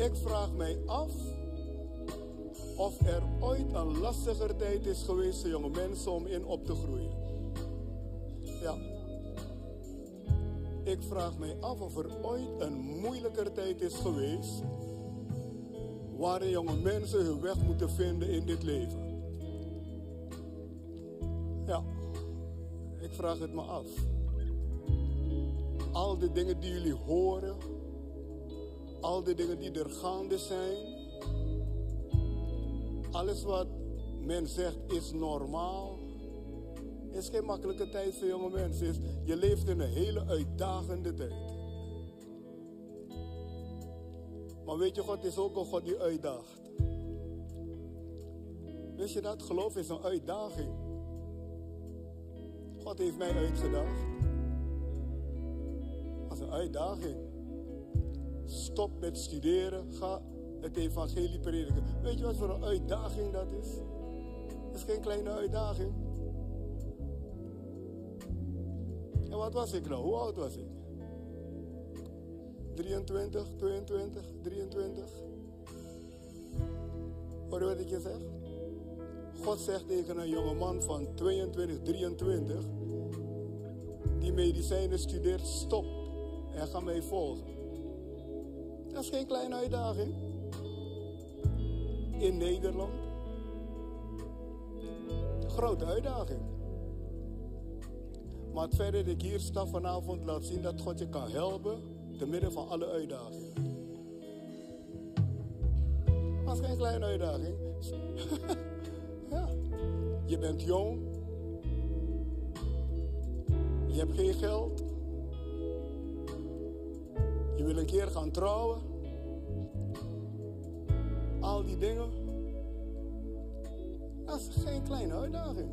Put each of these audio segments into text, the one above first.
Ik vraag mij af of er ooit een lastiger tijd is geweest voor jonge mensen om in op te groeien. Ja. Ik vraag mij af of er ooit een moeilijker tijd is geweest waarin jonge mensen hun weg moeten vinden in dit leven. Ja, ik vraag het me af. Al de dingen die jullie horen, al de dingen die er gaande zijn, alles wat men zegt is normaal, is geen makkelijke tijd voor jonge mensen. Je leeft in een hele uitdagende tijd. Maar weet je, God is ook een God die uitdaagt. Wist je dat? Geloof is een uitdaging. God heeft mij uitgedaagd. Is een uitdaging. Stop met studeren. Ga het evangelie prediken. Weet je wat voor een uitdaging dat is? Dat is geen kleine uitdaging. En wat was ik nou? Hoe oud was ik? 23, 22, 23. Hoor je wat ik je zeg? God zegt tegen een jonge man van 22, 23, die medicijnen studeert, stop en ga mij volgen. Dat is geen kleine uitdaging. In Nederland. Grote uitdaging. Maar het feit dat ik hier sta vanavond laat zien dat God je kan helpen te midden van alle uitdagingen. Dat is geen kleine uitdaging. ja. Je bent jong. Je hebt geen geld. Je wil een keer gaan trouwen. Al die dingen. Dat is geen kleine uitdaging.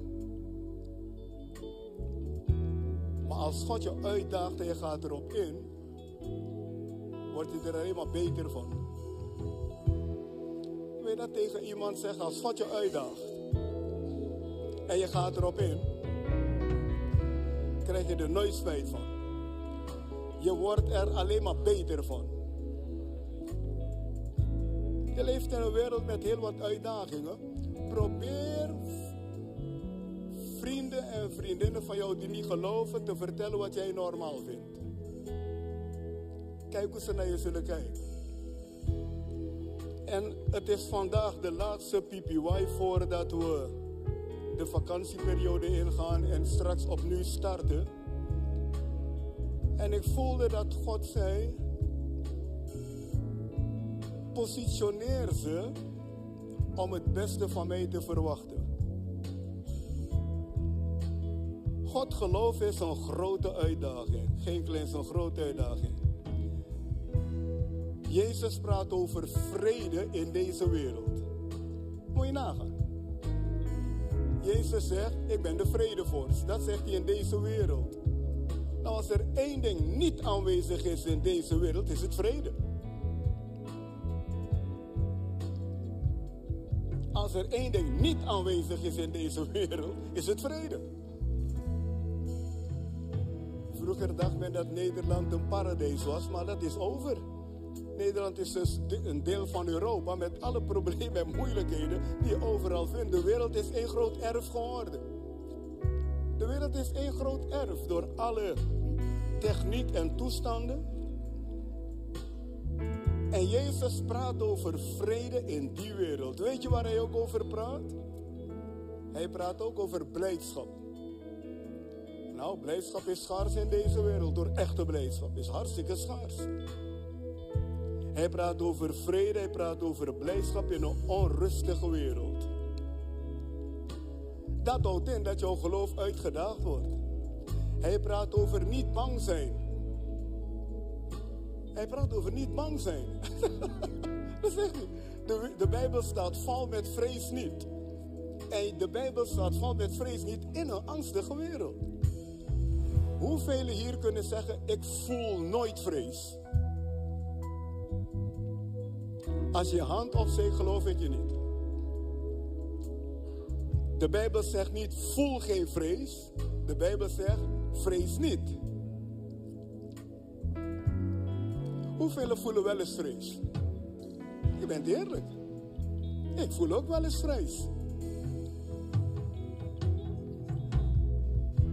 Maar als God je uitdaagt en je gaat erop in, wordt je er alleen maar beter van. Wil je dat tegen iemand zeggen als God je uitdaagt en je gaat erop in, krijg je er nooit spijt van. Je wordt er alleen maar beter van. Je leeft in een wereld met heel wat uitdagingen. Probeer vrienden en vriendinnen van jou die niet geloven te vertellen wat jij normaal vindt. Kijk hoe ze naar je zullen kijken. En het is vandaag de laatste PPY voordat we de vakantieperiode ingaan en straks opnieuw starten. En ik voelde dat God zei: positioneer ze om het beste van mij te verwachten. God geloof is een grote uitdaging. Geen klein, zo'n grote uitdaging. Jezus praat over vrede in deze wereld. Moet je nagaan. Jezus zegt, ik ben de vredevorst. Dat zegt hij in deze wereld. Nou, als er één ding niet aanwezig is in deze wereld, is het vrede. Als er één ding niet aanwezig is in deze wereld, is het vrede. Vroeger dacht men dat Nederland een paradijs was, maar dat is over. Nederland is dus een deel van Europa met alle problemen en moeilijkheden die je overal vindt. De wereld is één groot erf geworden. De wereld is één groot erf door alle techniek en toestanden. En Jezus praat over vrede in die wereld. Weet je waar hij ook over praat? Hij praat ook over blijdschap. Nou, blijdschap is schaars in deze wereld. Door echte blijdschap is hartstikke schaars. Hij praat over vrede, hij praat over blijdschap in een onrustige wereld. Dat houdt in dat jouw geloof uitgedaagd wordt. Hij praat over niet bang zijn. Hij praat over niet bang zijn. dat zegt. De, de Bijbel staat vol met vrees niet. En de Bijbel staat vol met vrees niet in een angstige wereld. Hoeveel hier kunnen zeggen, ik voel nooit vrees? Als je hand opsteekt, geloof ik je niet. De Bijbel zegt niet, voel geen vrees. De Bijbel zegt, vrees niet. Hoeveel voelen wel eens vrees? Je bent eerlijk. Ik voel ook wel eens vrees.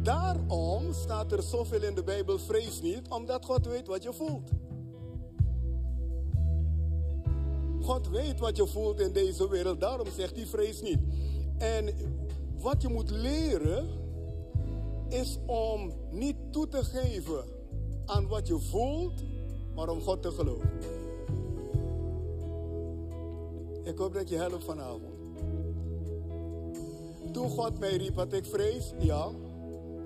Daarom staat er zoveel in de Bijbel, vrees niet, omdat God weet wat je voelt. God weet wat je voelt in deze wereld, daarom zegt hij vrees niet. En wat je moet leren is om niet toe te geven aan wat je voelt, maar om God te geloven. Ik hoop dat je helpt vanavond. Toen God mij riep, had ik vrees? Ja.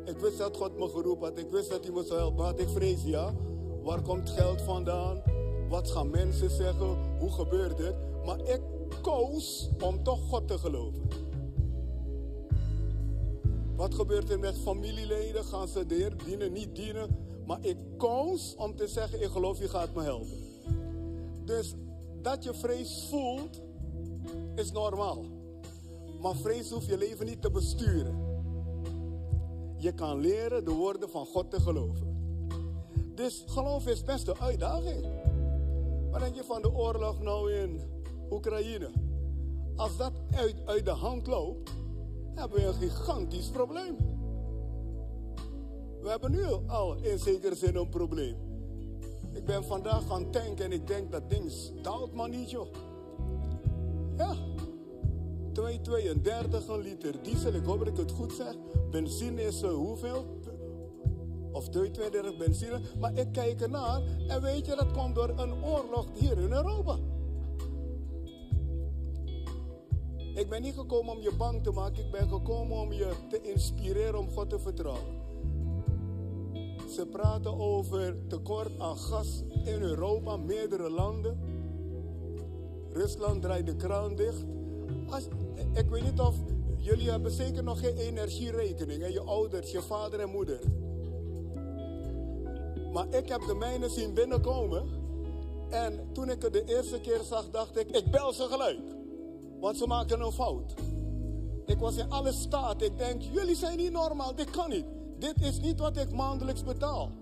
Ik wist dat God me geroepen had. Ik wist dat hij me zou helpen. Had ik vrees? Ja. Waar komt geld vandaan? Wat gaan mensen zeggen? Hoe gebeurt het? Maar ik koos om toch God te geloven. Wat gebeurt er met familieleden? Gaan ze Heer dienen, niet dienen? Maar ik koos om te zeggen, ik geloof, je gaat me helpen. Dus dat je vrees voelt, is normaal. Maar vrees hoeft je leven niet te besturen. Je kan leren de woorden van God te geloven. Dus geloof is best een uitdaging. Wat denk je van de oorlog nou in Oekraïne? Als dat uit, uit de hand loopt, hebben we een gigantisch probleem. We hebben nu al in zekere zin een probleem. Ik ben vandaag gaan tanken en ik denk dat ding daalt maar niet joh. Ja. 2,32 een liter diesel, ik hoop dat ik het goed zeg. Benzine is uh, hoeveel? Of 2,32 benzine. Maar ik kijk ernaar en weet je, dat komt door een oorlog hier in Europa. Ik ben niet gekomen om je bang te maken, ik ben gekomen om je te inspireren om God te vertrouwen. Ze praten over tekort aan gas in Europa, meerdere landen. Rusland draait de kraan dicht. Als, ik weet niet of jullie hebben zeker nog geen energierekening. En je ouders, je vader en moeder. Maar ik heb de mijne zien binnenkomen. En toen ik het de eerste keer zag, dacht ik, ik bel ze gelijk. Want ze maken een fout. Ik was in alle staat. Ik denk, jullie zijn niet normaal, dit kan niet. Dit is niet wat ik maandelijks betaal.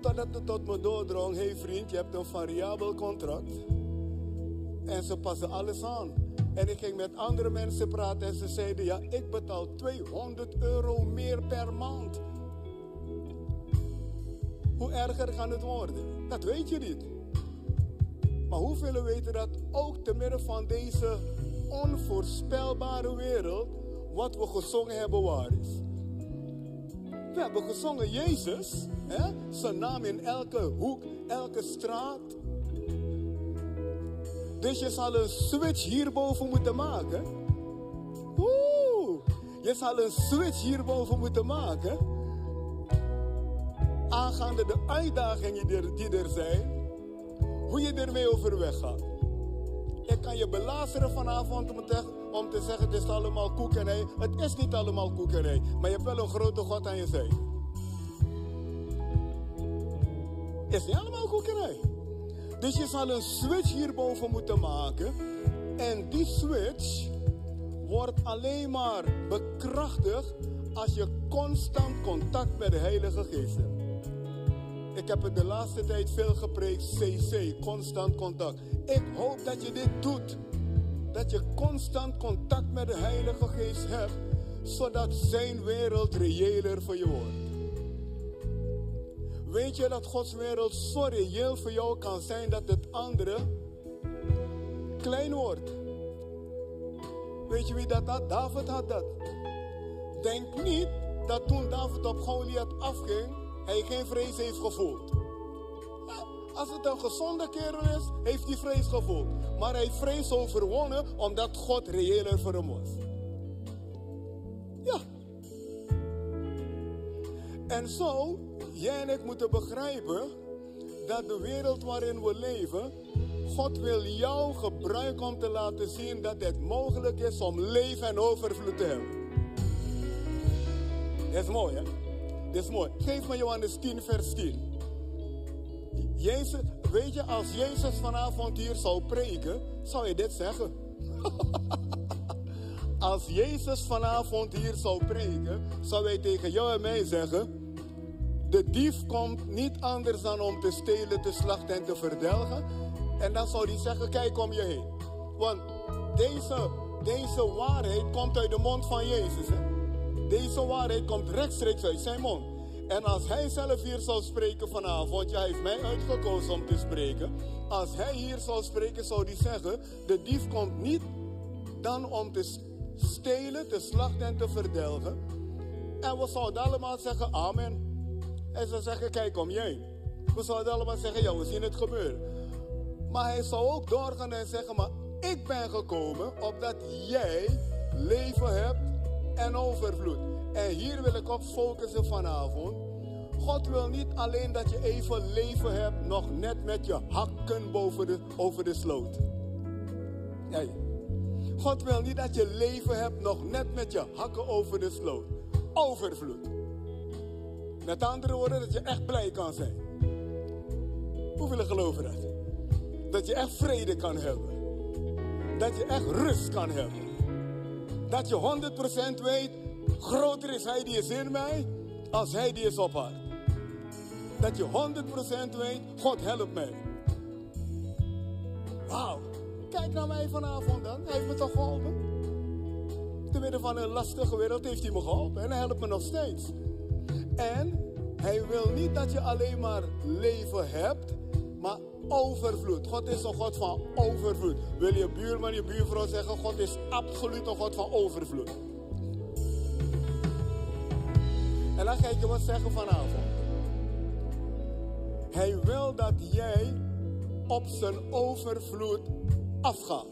Totdat het tot me doordrong, hé hey vriend, je hebt een variabel contract. En ze passen alles aan. En ik ging met andere mensen praten en ze zeiden, ja, ik betaal 200 euro meer per maand. Hoe erger kan het worden? Dat weet je niet. Maar hoeveel weten dat ook te midden van deze onvoorspelbare wereld, wat we gezongen hebben waar is? We hebben gezongen Jezus, hè? zijn naam in elke hoek, elke straat. Dus je zal een switch hierboven moeten maken. Oeh, je zal een switch hierboven moeten maken. Aangaande de uitdagingen die er zijn hoe je ermee overweg gaat. Ik kan je belazeren vanavond om te, om te zeggen: het is allemaal koekerij. Het is niet allemaal koekerij, maar je hebt wel een grote God aan je zijde. Het is niet allemaal koekerij. Dus je zal een switch hierboven moeten maken. En die switch wordt alleen maar bekrachtigd als je constant contact met de Heilige Geest hebt. Ik heb het de laatste tijd veel gepreekt. CC, constant contact. Ik hoop dat je dit doet. Dat je constant contact met de Heilige Geest hebt. Zodat zijn wereld reëler voor je wordt. Weet je dat Gods wereld zo reëel voor jou kan zijn dat het andere klein wordt? Weet je wie dat had? David had dat. Denk niet dat toen David op Goliath afging, hij geen vrees heeft gevoeld. Als het een gezonde kerel is, heeft hij vrees gevoeld. Maar hij vrees overwonnen omdat God reëler voor hem was. Ja. En zo, jij en ik moeten begrijpen dat de wereld waarin we leven, God wil jou gebruiken om te laten zien dat het mogelijk is om leven en overvloed te hebben. Dat is mooi, hè? Dit is mooi. Geef me Johannes 10, vers 10. Jezus, weet je, als Jezus vanavond hier zou preken, zou je dit zeggen. als Jezus vanavond hier zou preken, zou hij tegen jou en mij zeggen: De dief komt niet anders dan om te stelen, te slachten en te verdelgen. En dan zou hij zeggen, kijk om je heen. Want deze, deze waarheid komt uit de mond van Jezus. Hè? Deze waarheid komt rechtstreeks uit zijn mond. En als hij zelf hier zou spreken vanavond, ja, hij heeft mij uitgekozen om te spreken. Als hij hier zou spreken, zou hij zeggen: De dief komt niet dan om te stelen, te slachten en te verdelgen. En we zouden allemaal zeggen: Amen. En ze zeggen: Kijk om heen. We zouden allemaal zeggen: Ja, we zien het gebeuren. Maar hij zou ook doorgaan en zeggen: Maar ik ben gekomen opdat jij leven hebt en overvloed. En hier wil ik op focussen vanavond. God wil niet alleen dat je even leven hebt, nog net met je hakken boven de, over de sloot. Nee. God wil niet dat je leven hebt, nog net met je hakken over de sloot. Overvloed. Met andere woorden, dat je echt blij kan zijn. Hoeveel geloven dat? Dat je echt vrede kan hebben. Dat je echt rust kan hebben. Dat je 100% weet, groter is Hij die is in mij, als Hij die is op haar. Dat je 100% weet, God helpt mij. Wauw, kijk naar mij vanavond dan. Hij heeft me toch geholpen? Te midden van een lastige wereld heeft hij me geholpen en hij helpt me nog steeds. En hij wil niet dat je alleen maar leven hebt, maar overvloed. God is een God van overvloed. Wil je buurman, je buurvrouw zeggen, God is absoluut een God van overvloed. En dan ga ik je wat zeggen vanavond. Hij wil dat jij op zijn overvloed afgaat.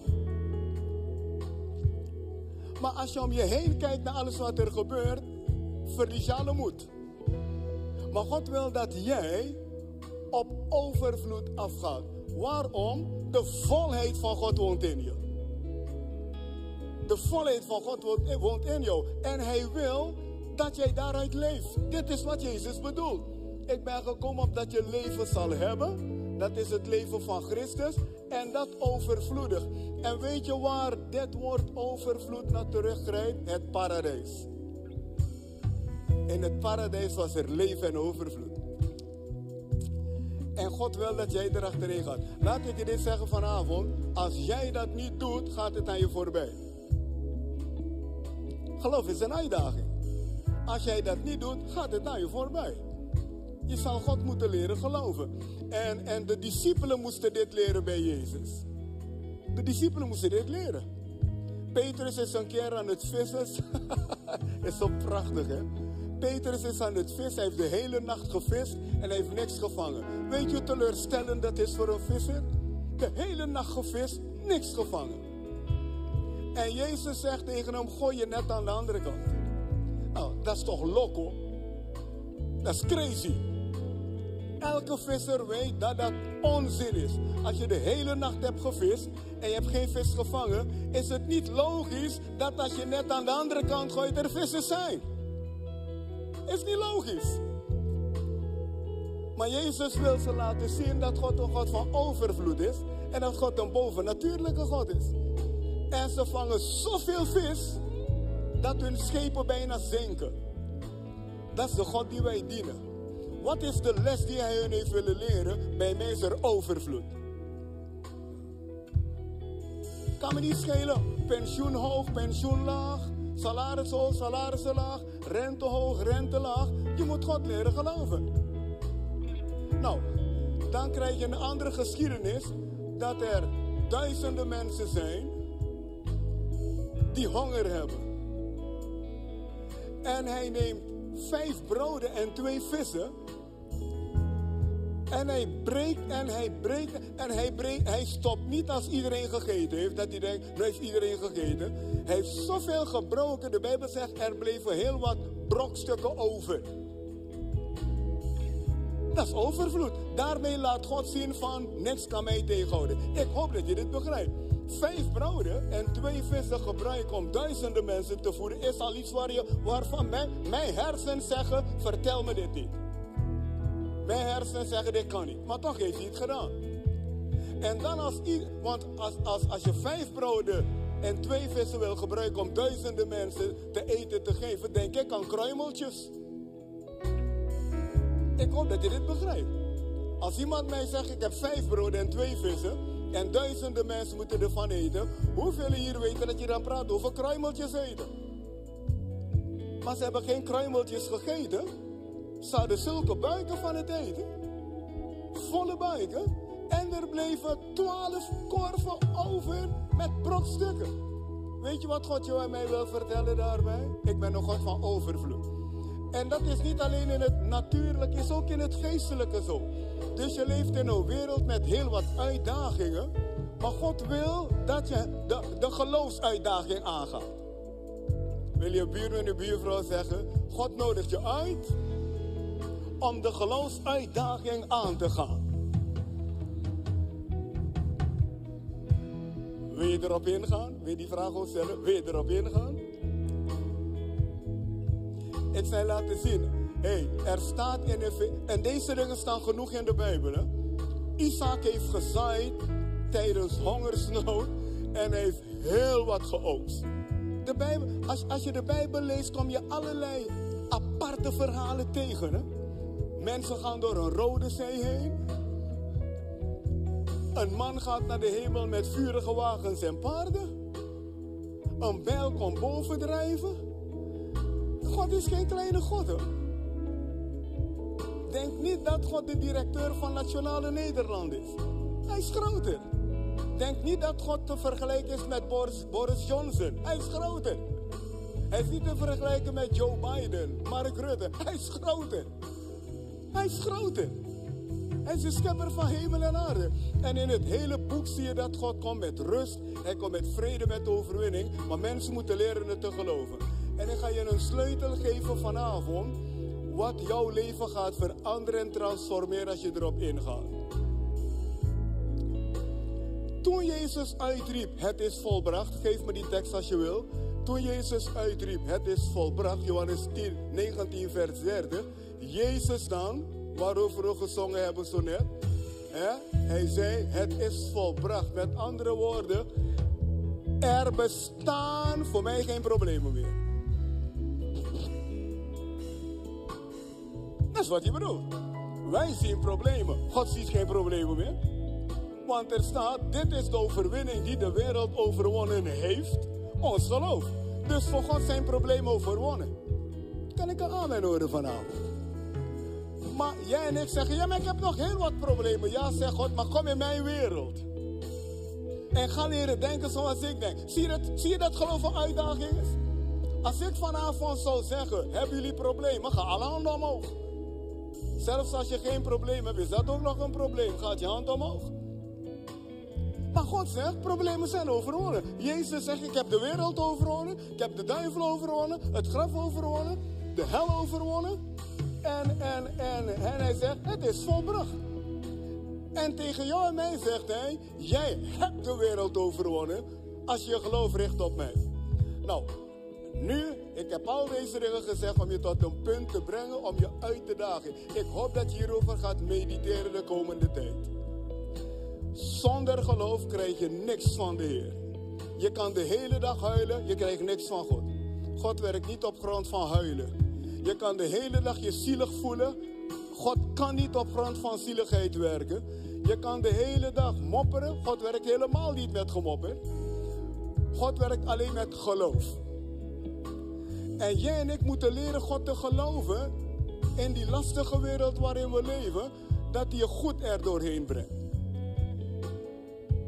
Maar als je om je heen kijkt naar alles wat er gebeurt, verlies je alle moed. Maar God wil dat jij op overvloed afgaat. Waarom? De volheid van God woont in je. De volheid van God woont in jou. En Hij wil dat jij daaruit leeft. Dit is wat Jezus bedoelt. Ik ben gekomen op dat je leven zal hebben. Dat is het leven van Christus. En dat overvloedig. En weet je waar dit woord overvloed naar teruggrijpt? Het paradijs. In het paradijs was er leven en overvloed. En God wil dat jij erachterin gaat. Laat ik je dit zeggen vanavond. Als jij dat niet doet, gaat het aan je voorbij. Geloof is een uitdaging. Als jij dat niet doet, gaat het aan je voorbij. Je zal God moeten leren geloven. En, en de discipelen moesten dit leren bij Jezus. De discipelen moesten dit leren. Petrus is een keer aan het vissen. is zo prachtig, hè? Petrus is aan het vissen. Hij heeft de hele nacht gevist en hij heeft niks gevangen. Weet je teleurstellend dat is voor een visser? De hele nacht gevist, niks gevangen. En Jezus zegt tegen hem: Gooi je net aan de andere kant. Nou, dat is toch loco? Dat is crazy. Elke visser weet dat dat onzin is. Als je de hele nacht hebt gevist en je hebt geen vis gevangen, is het niet logisch dat als je net aan de andere kant gooit, er vissen zijn. Is niet logisch. Maar Jezus wil ze laten zien dat God een God van overvloed is en dat God een bovennatuurlijke God is. En ze vangen zoveel vis dat hun schepen bijna zinken. Dat is de God die wij dienen. Wat is de les die hij hun heeft willen leren? Bij mij er overvloed. Kan me niet schelen. Pensioen hoog, pensioen laag. Salaris hoog, salaris laag. Rente hoog, rente laag. Je moet God leren geloven. Nou, dan krijg je een andere geschiedenis. Dat er duizenden mensen zijn die honger hebben. En hij neemt vijf broden en twee vissen. En hij breekt en hij breekt en hij breekt. Hij stopt niet als iedereen gegeten heeft. Dat hij denkt, nu heeft iedereen gegeten. Hij heeft zoveel gebroken. De Bijbel zegt, er bleven heel wat brokstukken over. Dat is overvloed. Daarmee laat God zien van, niks kan mij tegenhouden. Ik hoop dat je dit begrijpt vijf broden en twee vissen gebruiken om duizenden mensen te voeden, is al iets waar je, waarvan mijn, mijn hersenen zeggen, vertel me dit niet. Mijn hersenen zeggen, dit kan niet. Maar toch heeft hij het gedaan. En dan als, want als, als, als je vijf broden en twee vissen wil gebruiken om duizenden mensen te eten te geven, denk ik aan kruimeltjes. Ik hoop dat je dit begrijpt. Als iemand mij zegt, ik heb vijf broden en twee vissen, En duizenden mensen moeten ervan eten. Hoeveel hier weten dat je dan praat over kruimeltjes eten? Maar ze hebben geen kruimeltjes gegeten. Ze hadden zulke buiken van het eten. Volle buiken. En er bleven twaalf korven over met brokstukken. Weet je wat God jou en mij wil vertellen daarbij? Ik ben een God van overvloed. En dat is niet alleen in het natuurlijke, is ook in het geestelijke zo. Dus je leeft in een wereld met heel wat uitdagingen. Maar God wil dat je de, de geloofsuitdaging aangaat. Wil je buurman en buurvrouw zeggen, God nodigt je uit om de geloofsuitdaging aan te gaan. Wil je erop ingaan? Wil je die vraag ook stellen? Wil je erop ingaan? Ik zal laten zien. hey, er staat in de... En deze dingen staan genoeg in de Bijbel. Hè? Isaac heeft gezaaid tijdens hongersnood. En heeft heel wat geoogst. De Bijbel, als, als je de Bijbel leest, kom je allerlei aparte verhalen tegen. Hè? Mensen gaan door een rode zee heen. Een man gaat naar de hemel met vurige wagens en paarden. Een bijl komt bovendrijven. God is geen kleine God. Denk niet dat God de directeur van Nationale Nederland is. Hij is groter. Denk niet dat God te vergelijken is met Boris, Boris Johnson. Hij is groter. Hij is niet te vergelijken met Joe Biden, Mark Rutte. Hij is groter. Hij is groter. Hij is de schepper van hemel en aarde. En in het hele boek zie je dat God komt met rust. Hij komt met vrede, met overwinning. Maar mensen moeten leren het te geloven. En ik ga je een sleutel geven vanavond. Wat jouw leven gaat veranderen en transformeren als je erop ingaat. Toen Jezus uitriep, het is volbracht. Geef me die tekst als je wil. Toen Jezus uitriep, het is volbracht. Johannes 10, 19 vers 30. Jezus dan waarover we gezongen hebben zo net. Hij zei, het is volbracht. Met andere woorden, er bestaan voor mij geen problemen meer. Dat is wat hij bedoelt. Wij zien problemen. God ziet geen problemen meer. Want er staat, dit is de overwinning die de wereld overwonnen heeft. Ons geloof. Dus voor God zijn problemen overwonnen. Kan ik een amen horen vanavond? Maar jij en ik zeggen, ja, maar ik heb nog heel wat problemen. Ja, zegt God, maar kom in mijn wereld. En ga leren denken zoals ik denk. Zie je dat, zie je dat geloof een uitdaging is? Als ik vanavond zou zeggen, hebben jullie problemen? Ga alle handen omhoog. Zelfs als je geen probleem hebt, is dat ook nog een probleem. Gaat je hand omhoog. Maar God zegt, problemen zijn overwonnen. Jezus zegt, ik heb de wereld overwonnen. Ik heb de duivel overwonnen. Het graf overwonnen. De hel overwonnen. En, en, en, en hij zegt, het is volbracht. En tegen jou en mij zegt hij, jij hebt de wereld overwonnen als je geloof richt op mij. Nou, nu, ik heb al deze dingen gezegd om je tot een punt te brengen, om je uit te dagen. Ik hoop dat je hierover gaat mediteren de komende tijd. Zonder geloof krijg je niks van de Heer. Je kan de hele dag huilen, je krijgt niks van God. God werkt niet op grond van huilen. Je kan de hele dag je zielig voelen. God kan niet op grond van zieligheid werken. Je kan de hele dag mopperen. God werkt helemaal niet met gemopper. God werkt alleen met geloof. En jij en ik moeten leren God te geloven in die lastige wereld waarin we leven, dat hij je goed er doorheen brengt.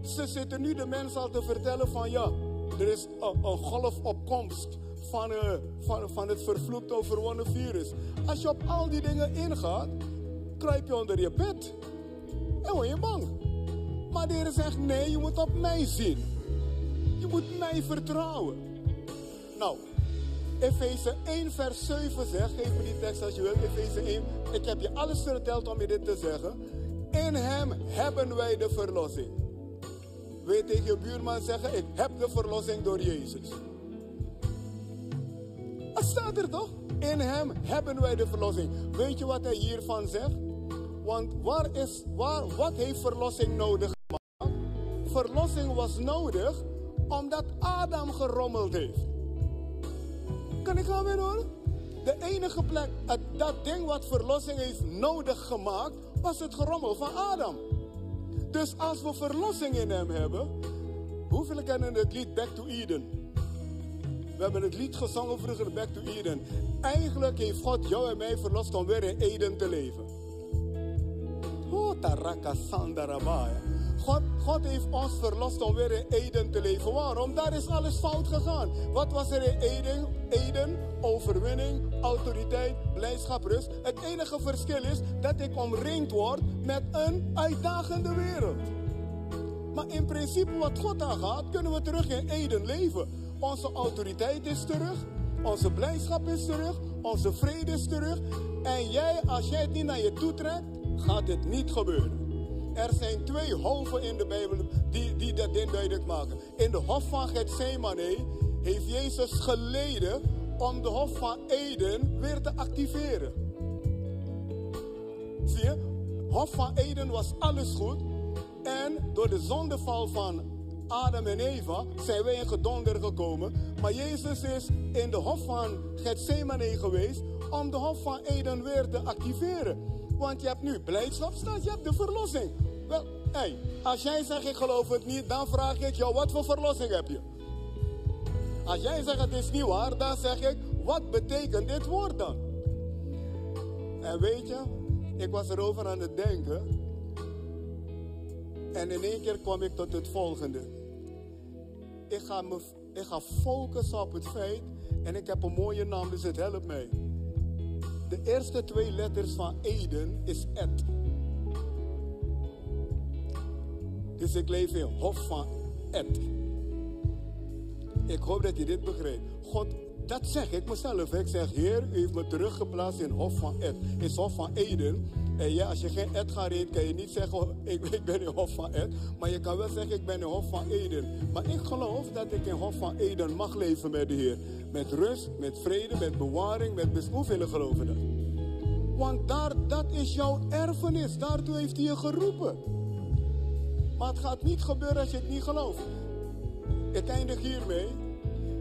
Ze zitten nu de mensen al te vertellen van ja, er is een, een golf op komst van, uh, van, van het vervloekt overwonnen virus. Als je op al die dingen ingaat, kruip je onder je bed. En word je bang. Maar de Heer zegt, nee, je moet op mij zien. Je moet mij vertrouwen. Nou, Efeze 1 vers 7 zegt, geef me die tekst als je wilt, Efeze 1. Ik heb je alles verteld om je dit te zeggen. In hem hebben wij de verlossing. Je tegen je buurman zeggen, ik heb de verlossing door Jezus. Staat er toch? In hem hebben wij de verlossing. Weet je wat hij hiervan zegt? Want waar is, waar, wat heeft verlossing nodig gemaakt? Verlossing was nodig omdat Adam gerommeld heeft. Kan ik gaan weer horen? De enige plek, dat ding wat verlossing heeft nodig gemaakt, was het gerommel van Adam. Dus als we verlossing in hem hebben, hoeveel kennen het lied Back to Eden? We hebben het lied gezongen vroeger, Back to Eden. Eigenlijk heeft God jou en mij verlost om weer in Eden te leven. Oh. God, God heeft ons verlost om weer in Eden te leven. Waarom? Daar is alles fout gegaan. Wat was er in Eden? Eden, overwinning, autoriteit, blijdschap, rust. Het enige verschil is dat ik omringd word met een uitdagende wereld. Maar in principe wat God aangaat, kunnen we terug in Eden leven. Onze autoriteit is terug. Onze blijdschap is terug. Onze vrede is terug. En jij, als jij het niet naar je toe trekt, gaat het niet gebeuren. Er zijn twee hoven in de Bijbel die, die dat duidelijk maken. In de hof van Gethsemane heeft Jezus geleden om de hof van Eden weer te activeren. Zie je? Hof van Eden was alles goed. En door de zondeval van Adam en Eva zijn wij in gedonder gekomen. Maar Jezus is in de hof van Gethsemane geweest om de hof van Eden weer te activeren. Want je hebt nu blijdschapstad, je hebt de verlossing. Wel, hey, als jij zegt ik geloof het niet, dan vraag ik jou wat voor verlossing heb je? Als jij zegt het is niet waar, dan zeg ik wat betekent dit woord dan? En weet je, ik was erover aan het denken. En in één keer kwam ik tot het volgende. Ik ga, me, ik ga focussen op het feit, en ik heb een mooie naam, dus het helpt mij. De eerste twee letters van Eden is et. Dus ik leef in hof van et. Ik hoop dat je dit begrijpt. God, dat zeg ik mezelf. Ik zeg, Heer, u heeft me teruggeplaatst in hof van et. In hof van Eden. En ja, als je geen et gaat kan je niet zeggen, oh, ik, ik ben in hof van et. Maar je kan wel zeggen, ik ben in hof van Eden. Maar ik geloof dat ik in hof van Eden mag leven met de Heer. Met rust, met vrede, met bewaring, met hoeveel geloven? Want daar, dat is jouw erfenis. Daartoe heeft hij je geroepen. Maar het gaat niet gebeuren als je het niet gelooft. Ik eindig hiermee.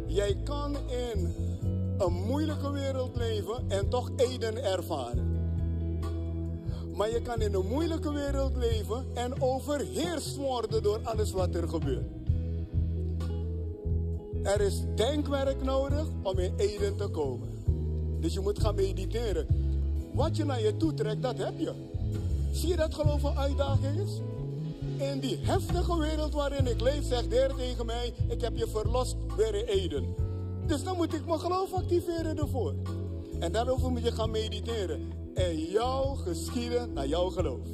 Jij kan in een moeilijke wereld leven en toch Eden ervaren. Maar je kan in een moeilijke wereld leven en overheerst worden door alles wat er gebeurt. Er is denkwerk nodig om in Eden te komen. Dus je moet gaan mediteren. Wat je naar je toe trekt, dat heb je. Zie je dat geloof een uitdaging is? In die heftige wereld waarin ik leef, zegt de Heer tegen mij: Ik heb je verlost weer in Eden. Dus dan moet ik mijn geloof activeren ervoor. En daarover moet je gaan mediteren. En jouw geschieden naar jouw geloof.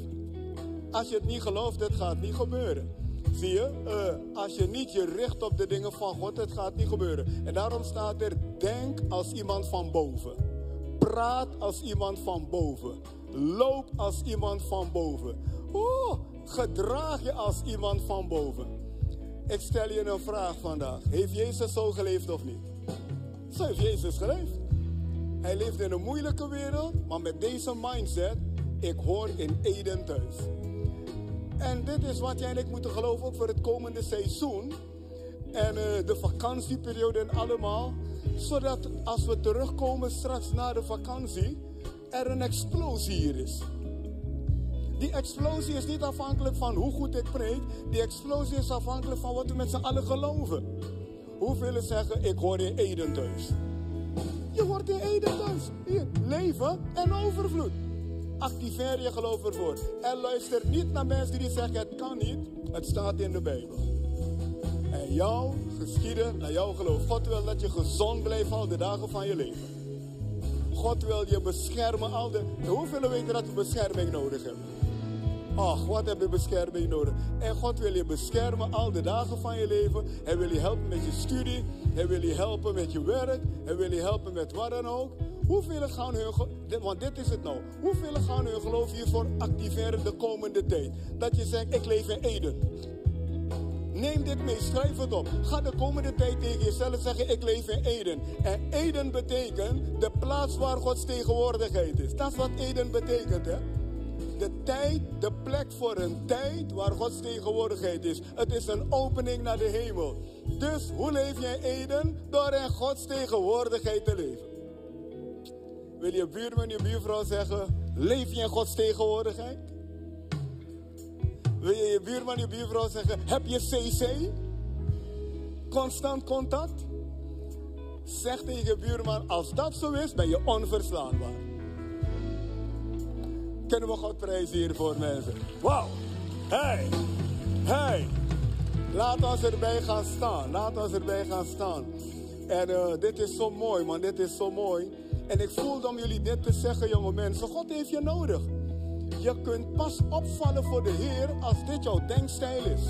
Als je het niet gelooft, het gaat niet gebeuren. Zie je, uh, als je niet je richt op de dingen van God, het gaat niet gebeuren. En daarom staat er: denk als iemand van boven. Praat als iemand van boven. Loop als iemand van boven. Gedraag je als iemand van boven. Ik stel je een vraag vandaag. Heeft Jezus zo geleefd of niet? Zo heeft Jezus geleefd. Hij leeft in een moeilijke wereld, maar met deze mindset, ik hoor in Eden thuis. En dit is wat jij en ik moeten geloven ook voor het komende seizoen. En uh, de vakantieperiode en allemaal. Zodat als we terugkomen straks na de vakantie, er een explosie hier is. Die explosie is niet afhankelijk van hoe goed ik preek. Die explosie is afhankelijk van wat we met z'n allen geloven. Hoeveel zeggen, ik hoor in Eden thuis. Je hoort in Eden thuis. Leven en overvloed. Activeer je geloof ervoor. En luister niet naar mensen die zeggen, het kan niet. Het staat in de Bijbel. En jouw geschieden naar jouw geloof. God wil dat je gezond blijft al de dagen van je leven. God wil je beschermen al de... Hoeveel weten dat we bescherming nodig hebben? Ach, wat heb je bescherming nodig? En God wil je beschermen al de dagen van je leven. Hij wil je helpen met je studie. Hij wil je helpen met je werk. Hij wil je helpen met wat dan ook. Hoeveel gaan hun, want dit is het nou. Hoeveel gaan hun geloof hiervoor activeren de komende tijd? Dat je zegt, ik leef in Eden. Neem dit mee, schrijf het op. Ga de komende tijd tegen jezelf zeggen, ik leef in Eden. En Eden betekent de plaats waar Gods tegenwoordigheid is. Dat is wat Eden betekent, hè de tijd, de plek voor een tijd waar Gods tegenwoordigheid is. Het is een opening naar de hemel. Dus hoe leef jij Eden? Door in Gods tegenwoordigheid te leven. Wil je buurman, je buurvrouw zeggen, leef je in Gods tegenwoordigheid? Wil je je buurman, je buurvrouw zeggen, heb je CC? Constant contact? Zeg tegen je buurman, als dat zo is, ben je onverslaanbaar. Kunnen we God prijzen hiervoor, mensen? Wauw! Hey! Hey! Laat ons erbij gaan staan. Laat ons erbij gaan staan. En uh, dit is zo mooi, man. Dit is zo mooi. En ik voel om jullie dit te zeggen, jonge mensen. God heeft je nodig. Je kunt pas opvallen voor de Heer als dit jouw denkstijl is.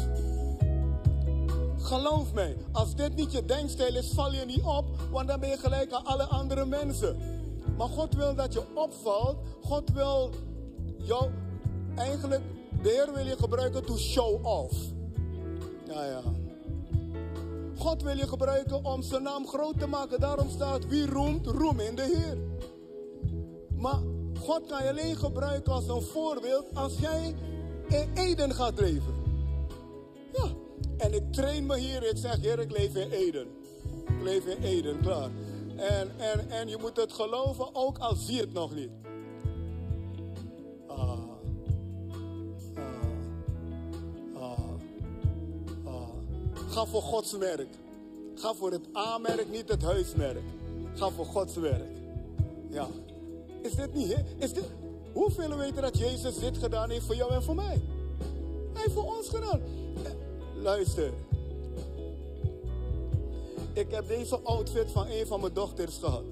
Geloof mij, als dit niet je denkstijl is, val je niet op, want dan ben je gelijk aan alle andere mensen. Maar God wil dat je opvalt. God wil jou eigenlijk, de Heer wil je gebruiken to show off. Ja, ja. God wil je gebruiken om zijn naam groot te maken. Daarom staat wie roemt, roem in de Heer. Maar God kan je alleen gebruiken als een voorbeeld als jij in Eden gaat leven. Ja, en ik train me hier. Ik zeg, Heer, ik leef in Eden. Ik leef in Eden, klaar. En, en, en je moet het geloven, ook al zie je het nog niet. Ga voor Gods werk. Ga voor het A-merk, niet het huismerk. Ga voor Gods werk. Ja. Is dit niet, hè? Is dit... Hoeveel weten dat Jezus dit gedaan heeft voor jou en voor mij? Hij heeft voor ons gedaan. Luister. Ik heb deze outfit van een van mijn dochters gehad.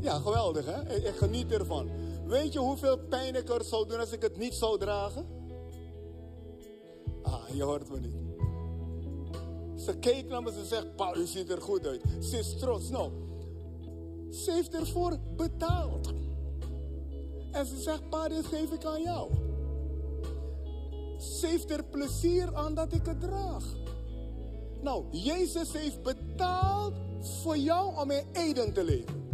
Ja, geweldig hè? Ik geniet ervan. Weet je hoeveel pijn ik er zou doen als ik het niet zou dragen? Je hoort me niet. Ze keek naar me, ze zegt, pa, u ziet er goed uit. Ze is trots. Nou, ze heeft ervoor betaald. En ze zegt, pa, dit geef ik aan jou. Ze heeft er plezier aan dat ik het draag. Nou, Jezus heeft betaald voor jou om in Eden te leven.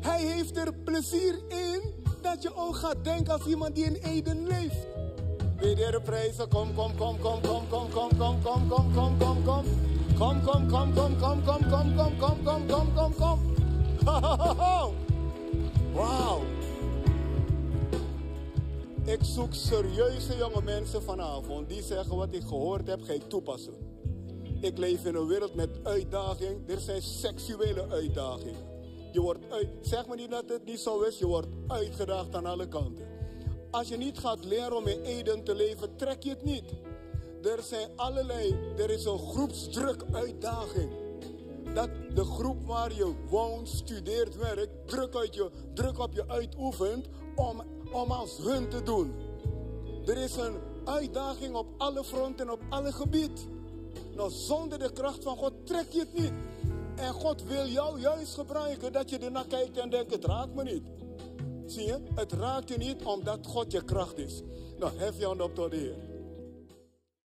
Hij heeft er plezier in dat je ook gaat denken als iemand die in Eden leeft. Je de prijzen? Kom, kom, kom, kom, kom, kom, kom, kom, kom, kom, kom, kom, kom. Kom, kom, kom, kom, kom, kom, kom, kom, kom, kom, kom, kom, kom. Wauw. Ik zoek serieuze jonge mensen vanavond die zeggen wat ik gehoord heb, ga ik toepassen. Ik leef in een wereld met uitdaging. Er zijn seksuele uitdagingen. Je wordt uit, zeg maar niet dat het niet zo is, je wordt uitgedaagd aan alle kanten. Als je niet gaat leren om in Eden te leven, trek je het niet. Er zijn allerlei, er is een groepsdruk uitdaging. Dat de groep waar je woont, studeert, werkt, druk, uit je, druk op je uitoefent om, om als hun te doen. Er is een uitdaging op alle fronten, op alle gebieden. Nou, zonder de kracht van God trek je het niet. En God wil jou juist gebruiken dat je ernaar kijkt en denkt, het raakt me niet. Zie je? Het raakt je niet omdat God je kracht is. Nou, hef je hand op tot de Heer.